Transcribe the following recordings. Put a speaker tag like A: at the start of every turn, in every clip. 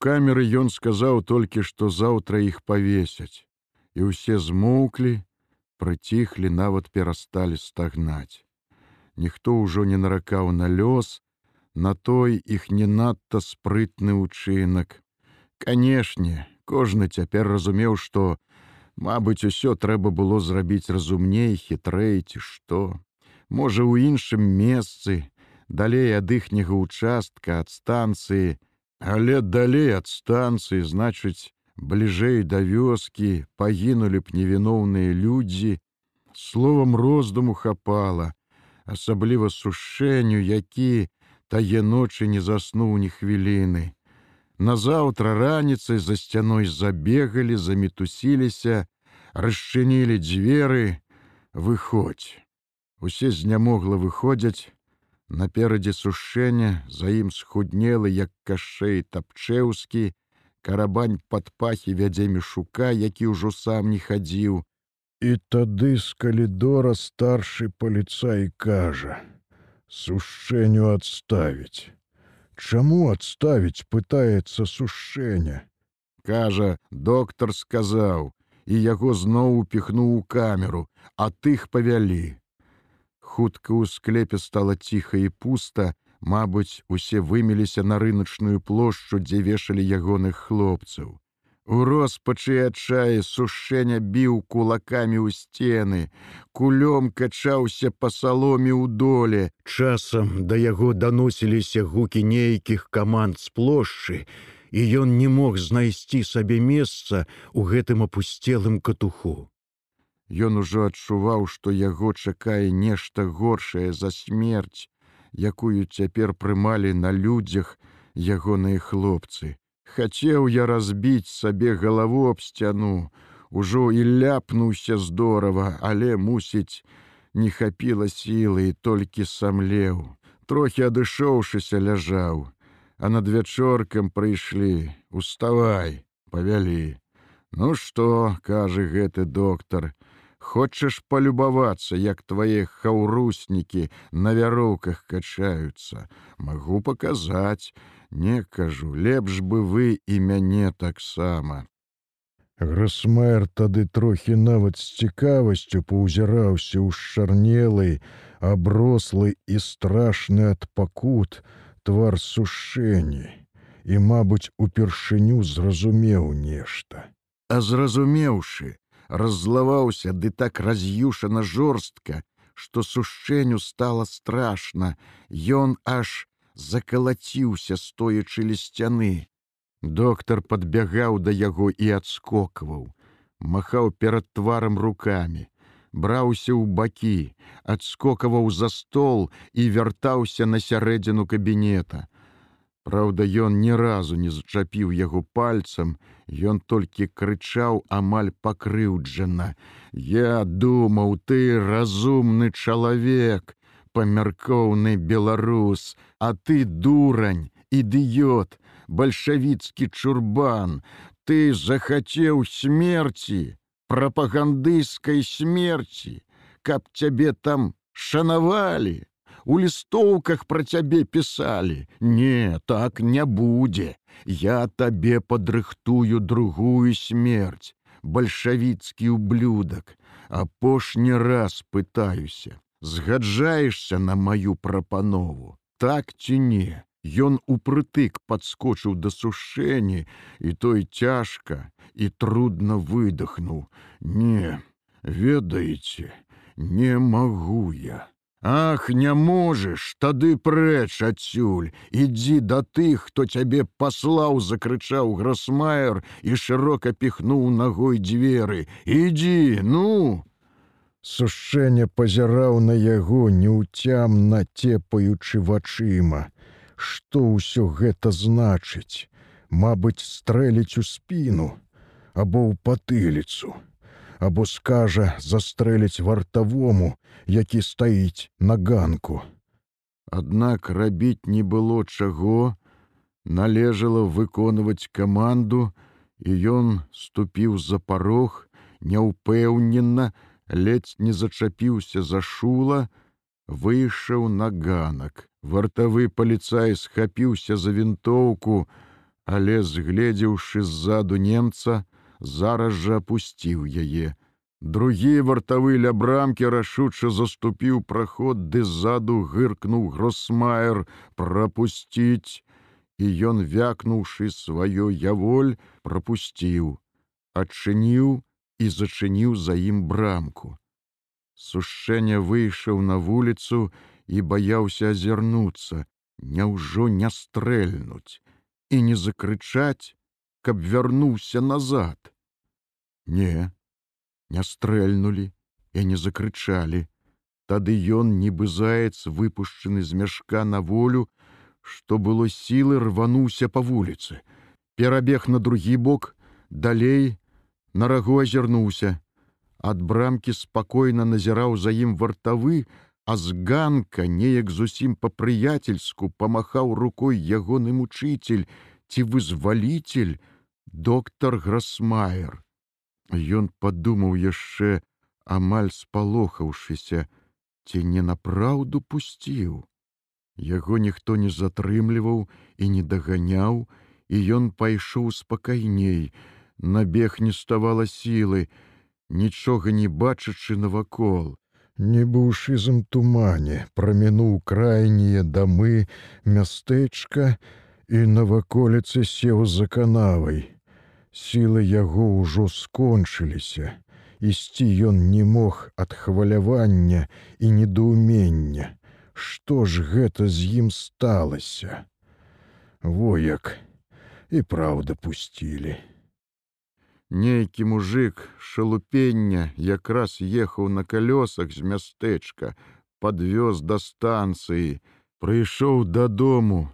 A: камеры ён сказаў толькі, што заўтра іх павесяць, і ўсе змоўклі, прыціхлі, нават перасталі стагнаць. Ніхто ўжо не наракаў на лёс, на той іх не надта спрытны ўчынак. Канешне, кожны цяпер разумеў, што, Мабыць, усё трэба было зрабіць разумней, хітрэй ці што. Можа, у іншым месцы, далей ад іхняга участка ад станцыі, але далей ад станцыі, значыць, бліжэй да вёскі пагінулі б невіноўныя людзі, словам роздуму хапала, асабліва сушэнню, які тае ночы не заснуў ні хвіліны. Назаўтра раніцай за сцяной забегалі, замітусіліся, расчынілі дзверы, выходзь. Усе знямогла выходзяць, наперадзе сушэння за ім схуднелы, як кашэй тапчэўскі, карабань пад пахі вядзе мешука, які ўжо сам не хадзіў. І тады з калідора старшы паліцай кажа: сушэнню адставіць. Чаму адставіць пытаецца сушэння? Кажа, доктар сказаў, і яго зноў упіхнуў у камеру, а тых павялі. Хутка ў склепе стала ціха і пуста, Мабыць, усе вымеліся на рыначную плошчу, дзе вешалі ягоных хлопцаў. У роспачы адчае сушэння біў кулакамі ў сцены, кулём качаўся па саломе ў доле. Часам да яго даносіліся гукі нейкіх каманд з плошчы, і ён не мог знайсці сабе месца ў гэтым апусцелым катуху. Ён ужо адчуваў, што яго чакае нешта горшае за смерць, якую цяпер прымалі на людзях ягоныя хлопцы. Хацеў я разбіць сабе галаву аб сцяну, ужо і ляпнуўся здорава, але мусіць, не хапіла сілы і толькі самлеў. Трохі адышоўшыся ляжаў, а над вячоркам прыйшлі, уставай, павялі. Ну што, кажа гэты доктар, Хочаш палюбавацца, як твае хаўруснікі на вяроўках качаюцца, Магу паказаць, не кажу, лепш бы вы і мяне таксама. Грасмэр тады трохі нават з цікавасцю паўзіраўся ў шарнелай, аброслы і страшны ад пакут твар сушэнні і, мабыць, упершыню зразумеў нешта. А зразумеўшы, раззлаваўся ды так раз'юшана жорстка, што сушэнню стала страшна, Ён аж закалаціўся, стоячы ля сцяны. Доктар падбягаў да яго і адскокваў, махаў перад тварам рукамі, браўся ў бакі, адскокаваў за стол і вяртаўся на сярэдзіну кабінета. Праўда, ён ні разу не зачапіў яго пальцам, Ён толькі крычаў амаль пакрыўджана: « Я думаў, ты разумны чалавек, памяркоўны беларус, а ты дурань, ідыёт, бальшавіцкі чурбан, ты захацеў смерці, прапагандысцкай смерці, каб цябе там шанавалі у лістоўках пра цябе пісалі: Не, так не будзе. Я табе падрыхтую другую смерць, бальшавіцкі ублюдак. Апошні раз пытаюся, згаджаешся на маю прапанову, так ці не. Ён упрытык падскочыў да сушэнні, і той цяжка і трудно выдохнуў: Не, ведаеце, не магу я. Ах, не можаш, тады прэч адсюль, ідзі да тых, хто цябе паслаў, закрычаў гросмайер і шырока піхнуў ногой дзверы. Ідзі, ну! Сушэнне пазіраў на яго неўцямна цепаючы вачыма. Што ўсё гэта значыць? Мабыць, стрэліць у спіну або ў патыліцу або скажа застрэліць вартавому, які стаіць на ганку. Аднак рабіць не было чаго, належала выконваць каманду, і ён ступіў за парог, няўпэўнена, ледзь не зачапіўся за шула, выйшаў на ганак. Вартавы паліцай схапіўся за вінтоўку, але згледзеўшы ззаду немца, зараз жа апусціў яе. Другі вартавы ля брамкі рашуча заступіў праход, ды ззаду гыркнуў гросмайер прапусціць, і ён, вякнуўшы сваё яволь, прапусціў, адчыніў і зачыніў за ім брамку. Сушэнне выйшаў на вуліцу і баяўся азірнуцца, няўжо не стрэльнуць і не закрычаць, каб вярнуўся назад. Не, не стрэльнулі і не закрычалі. Тады ён, нібы заяц, выпушчаны з мяшка на волю, што было сілы рвануўся па вуліцы. Перабег на другі бок, далей на рагу азірнуўся. Ад брамкі спакойна назіраў за ім вартавы, а з ганка неяк зусім па-прыяцельску памахаў рукой ягоны мучитель ці вызваліцель доктор Грасмайер. Ён падумаў яшчэ, амаль спалохаўшыся, ці не напраўду пусціў. Яго ніхто не затрымліваў і не даганяў, і ён пайшоў спакайней, набег не ставала сілы, нічога не бачачы навакол. Нібы ў шызым тумане прамінуў крайнія дамы, мястэчка і на ваколіцы сеў за канавай. Сілы яго ўжо скончыліся. Ісці ён не мог ад хвалявання і недоумення. Што ж гэта з ім сталася? Вояк і праўда пусцілі. Нейкі мужик шалупення якраз ехаў на калёсах з мястэчка, подвёз да станцыі, прыйшоў дадому,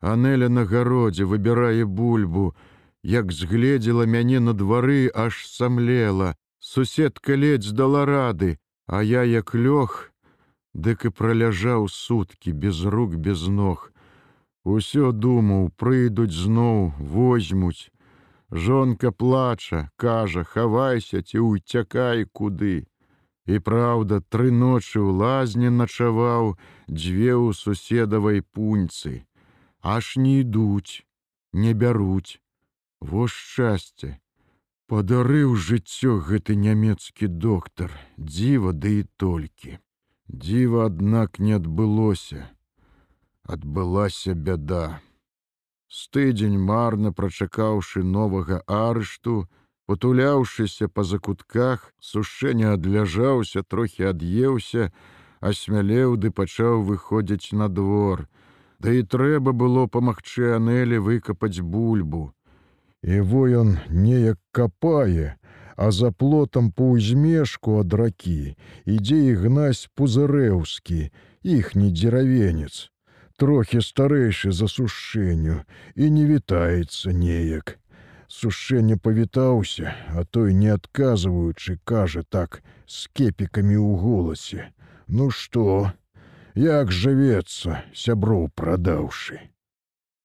A: Анеля на гародзе выбірае бульбу, як згледзела мяне на двары, аж самлела. Суседка ледзь дала рады, а я як лёг, дык і праляжаў суткі без рук без ног. Усё думаў, прыйдуць зноў, возьмуць. Жонка плача, кажа, хавайся ці уцякай куды. І праўда, тры ночы ў лазні начаваў, дзве ў суседавай пуньцы. Аж не ідуць, не бяруць. Во шчасце, падарыў жыццё гэты нямецкі доктар, дзіва ды і толькі. Дзіва, аднак не адбылося. Адбылася бяда. Стыдзень марна прачакаўшы новага арышту, потуляўшыся па закутках, сушэнне адляжаўся, трохі ад'еўся, асмялеў ды пачаў выходзіць на двор. Да і трэба было памагчы Анелі выкапаць бульбу. І во ён неяк капае, а за плотам по ўзмешку ад ракі ідзе ігнась пузырэўскі, іхні дзеравенец, трохі старэйшы за сушэнню і не вітаецца неяк. Сушэнне павітаўся, а той не адказваючы, кажа так з кепікамі ў голасе: « Ну што, як жывецца, сяброў прадаўшы.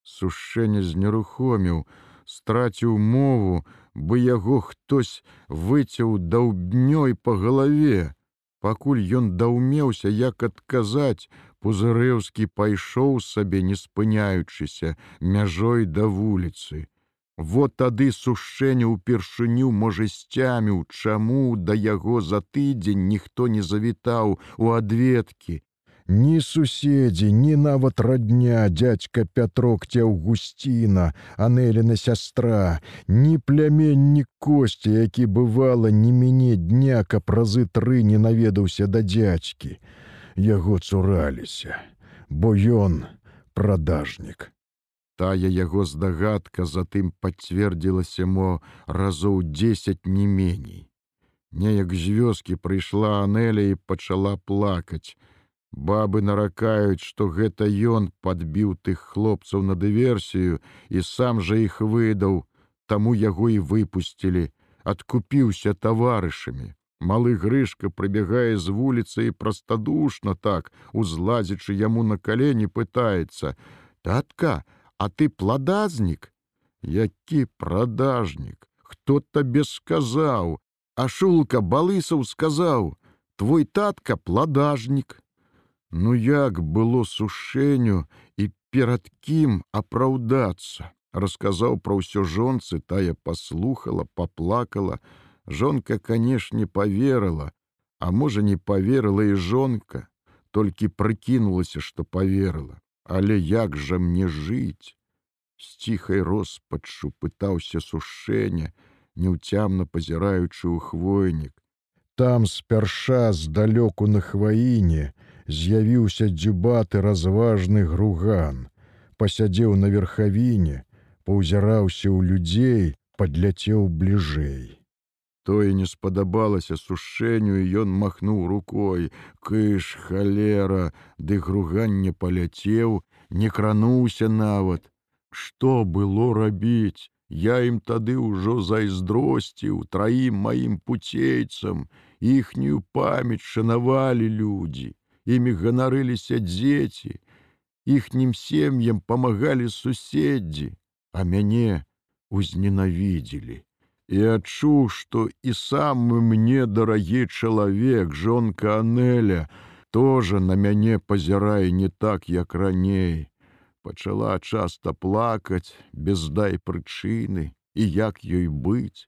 A: Сушэнне знерухоміў, страціў мову, бы яго хтось выцяў даўбнёй па галаве. Пакуль ён даўмеўся, як адказаць, Пузырэўскі пайшоў сабе, не спыняючыся мяжой да вуліцы. Вот тады сушэнне ўпершыню можа сцяміў, чаму да яго за тыдзень ніхто не завітаў у адведкі, Ні суседзі, ні нават радня дядька Пятрок ці Аўгусціна, Анеліна сястра, ні пляменнік косці, які бывала не мяне дня, каб разы тры не наведаўся да дзядзькі. Яго цураліся, бо ён прадажнік. Тая яго здагадка затым пацвердзілася мо разоў дзесяць не меней. Неяк з вёскі прыйшла Анеля і пачала плакаць, Бабы наракаюць, што гэта ён падбіў тых хлопцаў на дыверсію і сам жа іх выдаў, таму яго і выпусцілі, адкупіўся таварышамі. Малы грышка прыбягае з вуліцы і прастадушна так, узлазячы яму на калені пытаецца: « Татка, а ты пладазнік? Які прадажнік, Хто табе сказаў, А шулка балысаў сказаў: « Твой татка пладажнік. Ну як было сушэнню і перад кім апраўдацца. расказаў пра ўсё жонцы тая паслухала паплакала. Жонка канешне поверыла а можа не поверыла і жонка толькі прыкінулася што поверыла але як жа мне жыць? З ціхай роспаччу пытаўся сушэння неўцямна пазіраючы ў хвойнік. Там спярша здалёку на хваіне з'явіўся дзюбаты разважны груган пасядзеў на верхавіне паўзіраўся ў людзей, падляцеў бліжэй. Тое не спадабалася сушэнню, і ён махнуў рукой: Кыш халера, ды груганне паляцеў, не крануўся нават. Што было рабіць? Я ім тады ўжо зайздросціў траім маім пуцейцам, іхнюю памяць шанавалі людзі, імі ганарыліся дзеці, іхнім сем'ям памагалі суседзі а мяне узненавідзелі. І адчуў, што і самы мне дарагі чалавек, жонка Анеля, тоже на мяне пазірае не так, як раней. Пачала часта плакаць, без дай прычыны і як ёй быць.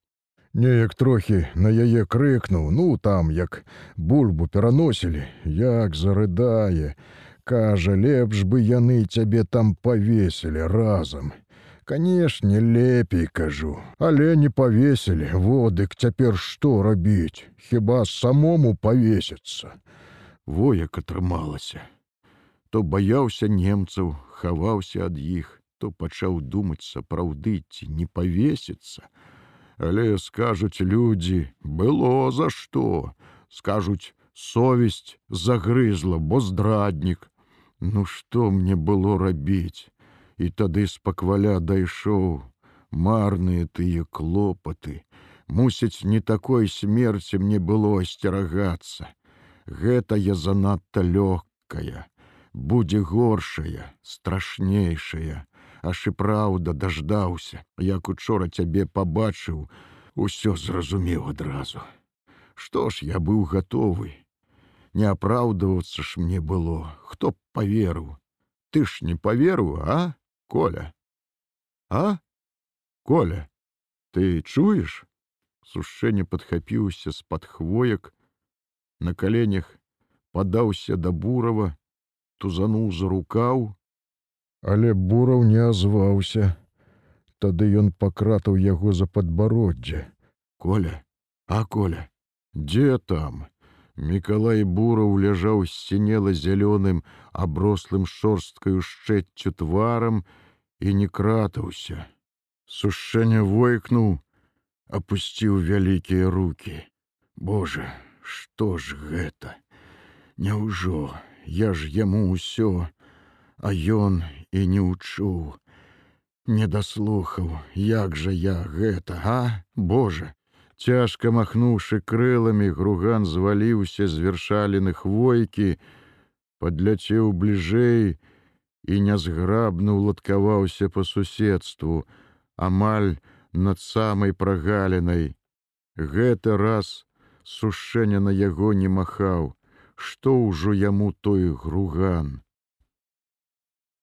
A: Неяк трохі на яе крыкнуў, ну там, як бульбу пераносілі, як зарыдае, кажа, лепш бы яны цябе там павесілі разам. Канешне, лепей кажу, але не павесілі, водык цяпер што рабіць, Хіба самому павесіцца. Вояк атрымалася. То баяўся немцаў, хаваўся ад іх, то пачаў думаць сапраўды ці не павесіцца. Але скажуць людзі, было за што, скажуць, совесть загрызла, бо здраднік. Ну што мне было рабіць? і тады спакваля дайшоў. Марныя тыя клопаты. Мусіць не такой смерці мне было асцерагацца. Гэта я занадта лёгкая. Будзе горшая страшнейшая аж і праўда даждаўся як учора цябе пабачыў усё зразумеў адразу што ж я быў гатовы не апраўдвацца ж мне было хто б поверыў ты ж не поверу а Коля. А? Коля, ты чуеш? Сушэнне падхапіўся з-пад хвоек, На каленях падаўся да бурава, тузануў за рукаў, але бураў не азваўся. Тады ён пакратаў яго за падбароддзе. Коля, а коля, дзе там? Мікалай бураў ляжаў сцінела зялёным, аброслым шорсткаю шчэццю тварам і не кратаўся. Сушэнне войкнуў, опусціў вялікія руки. Боже, што ж гэта? Няўжо я ж яму ўсё, а ён і не ўчуў. Не даслухаў, як жа я гэта, а, Боже! Цяжка махнуўшы крыламі, груган зваліўся з вершаліных войкі, падляцеў бліжэй і нязграбна ўладкаваўся па суседству, амаль над самай прагалінай. Гэты раз сушэння на яго не махаў, што ўжо яму той груган.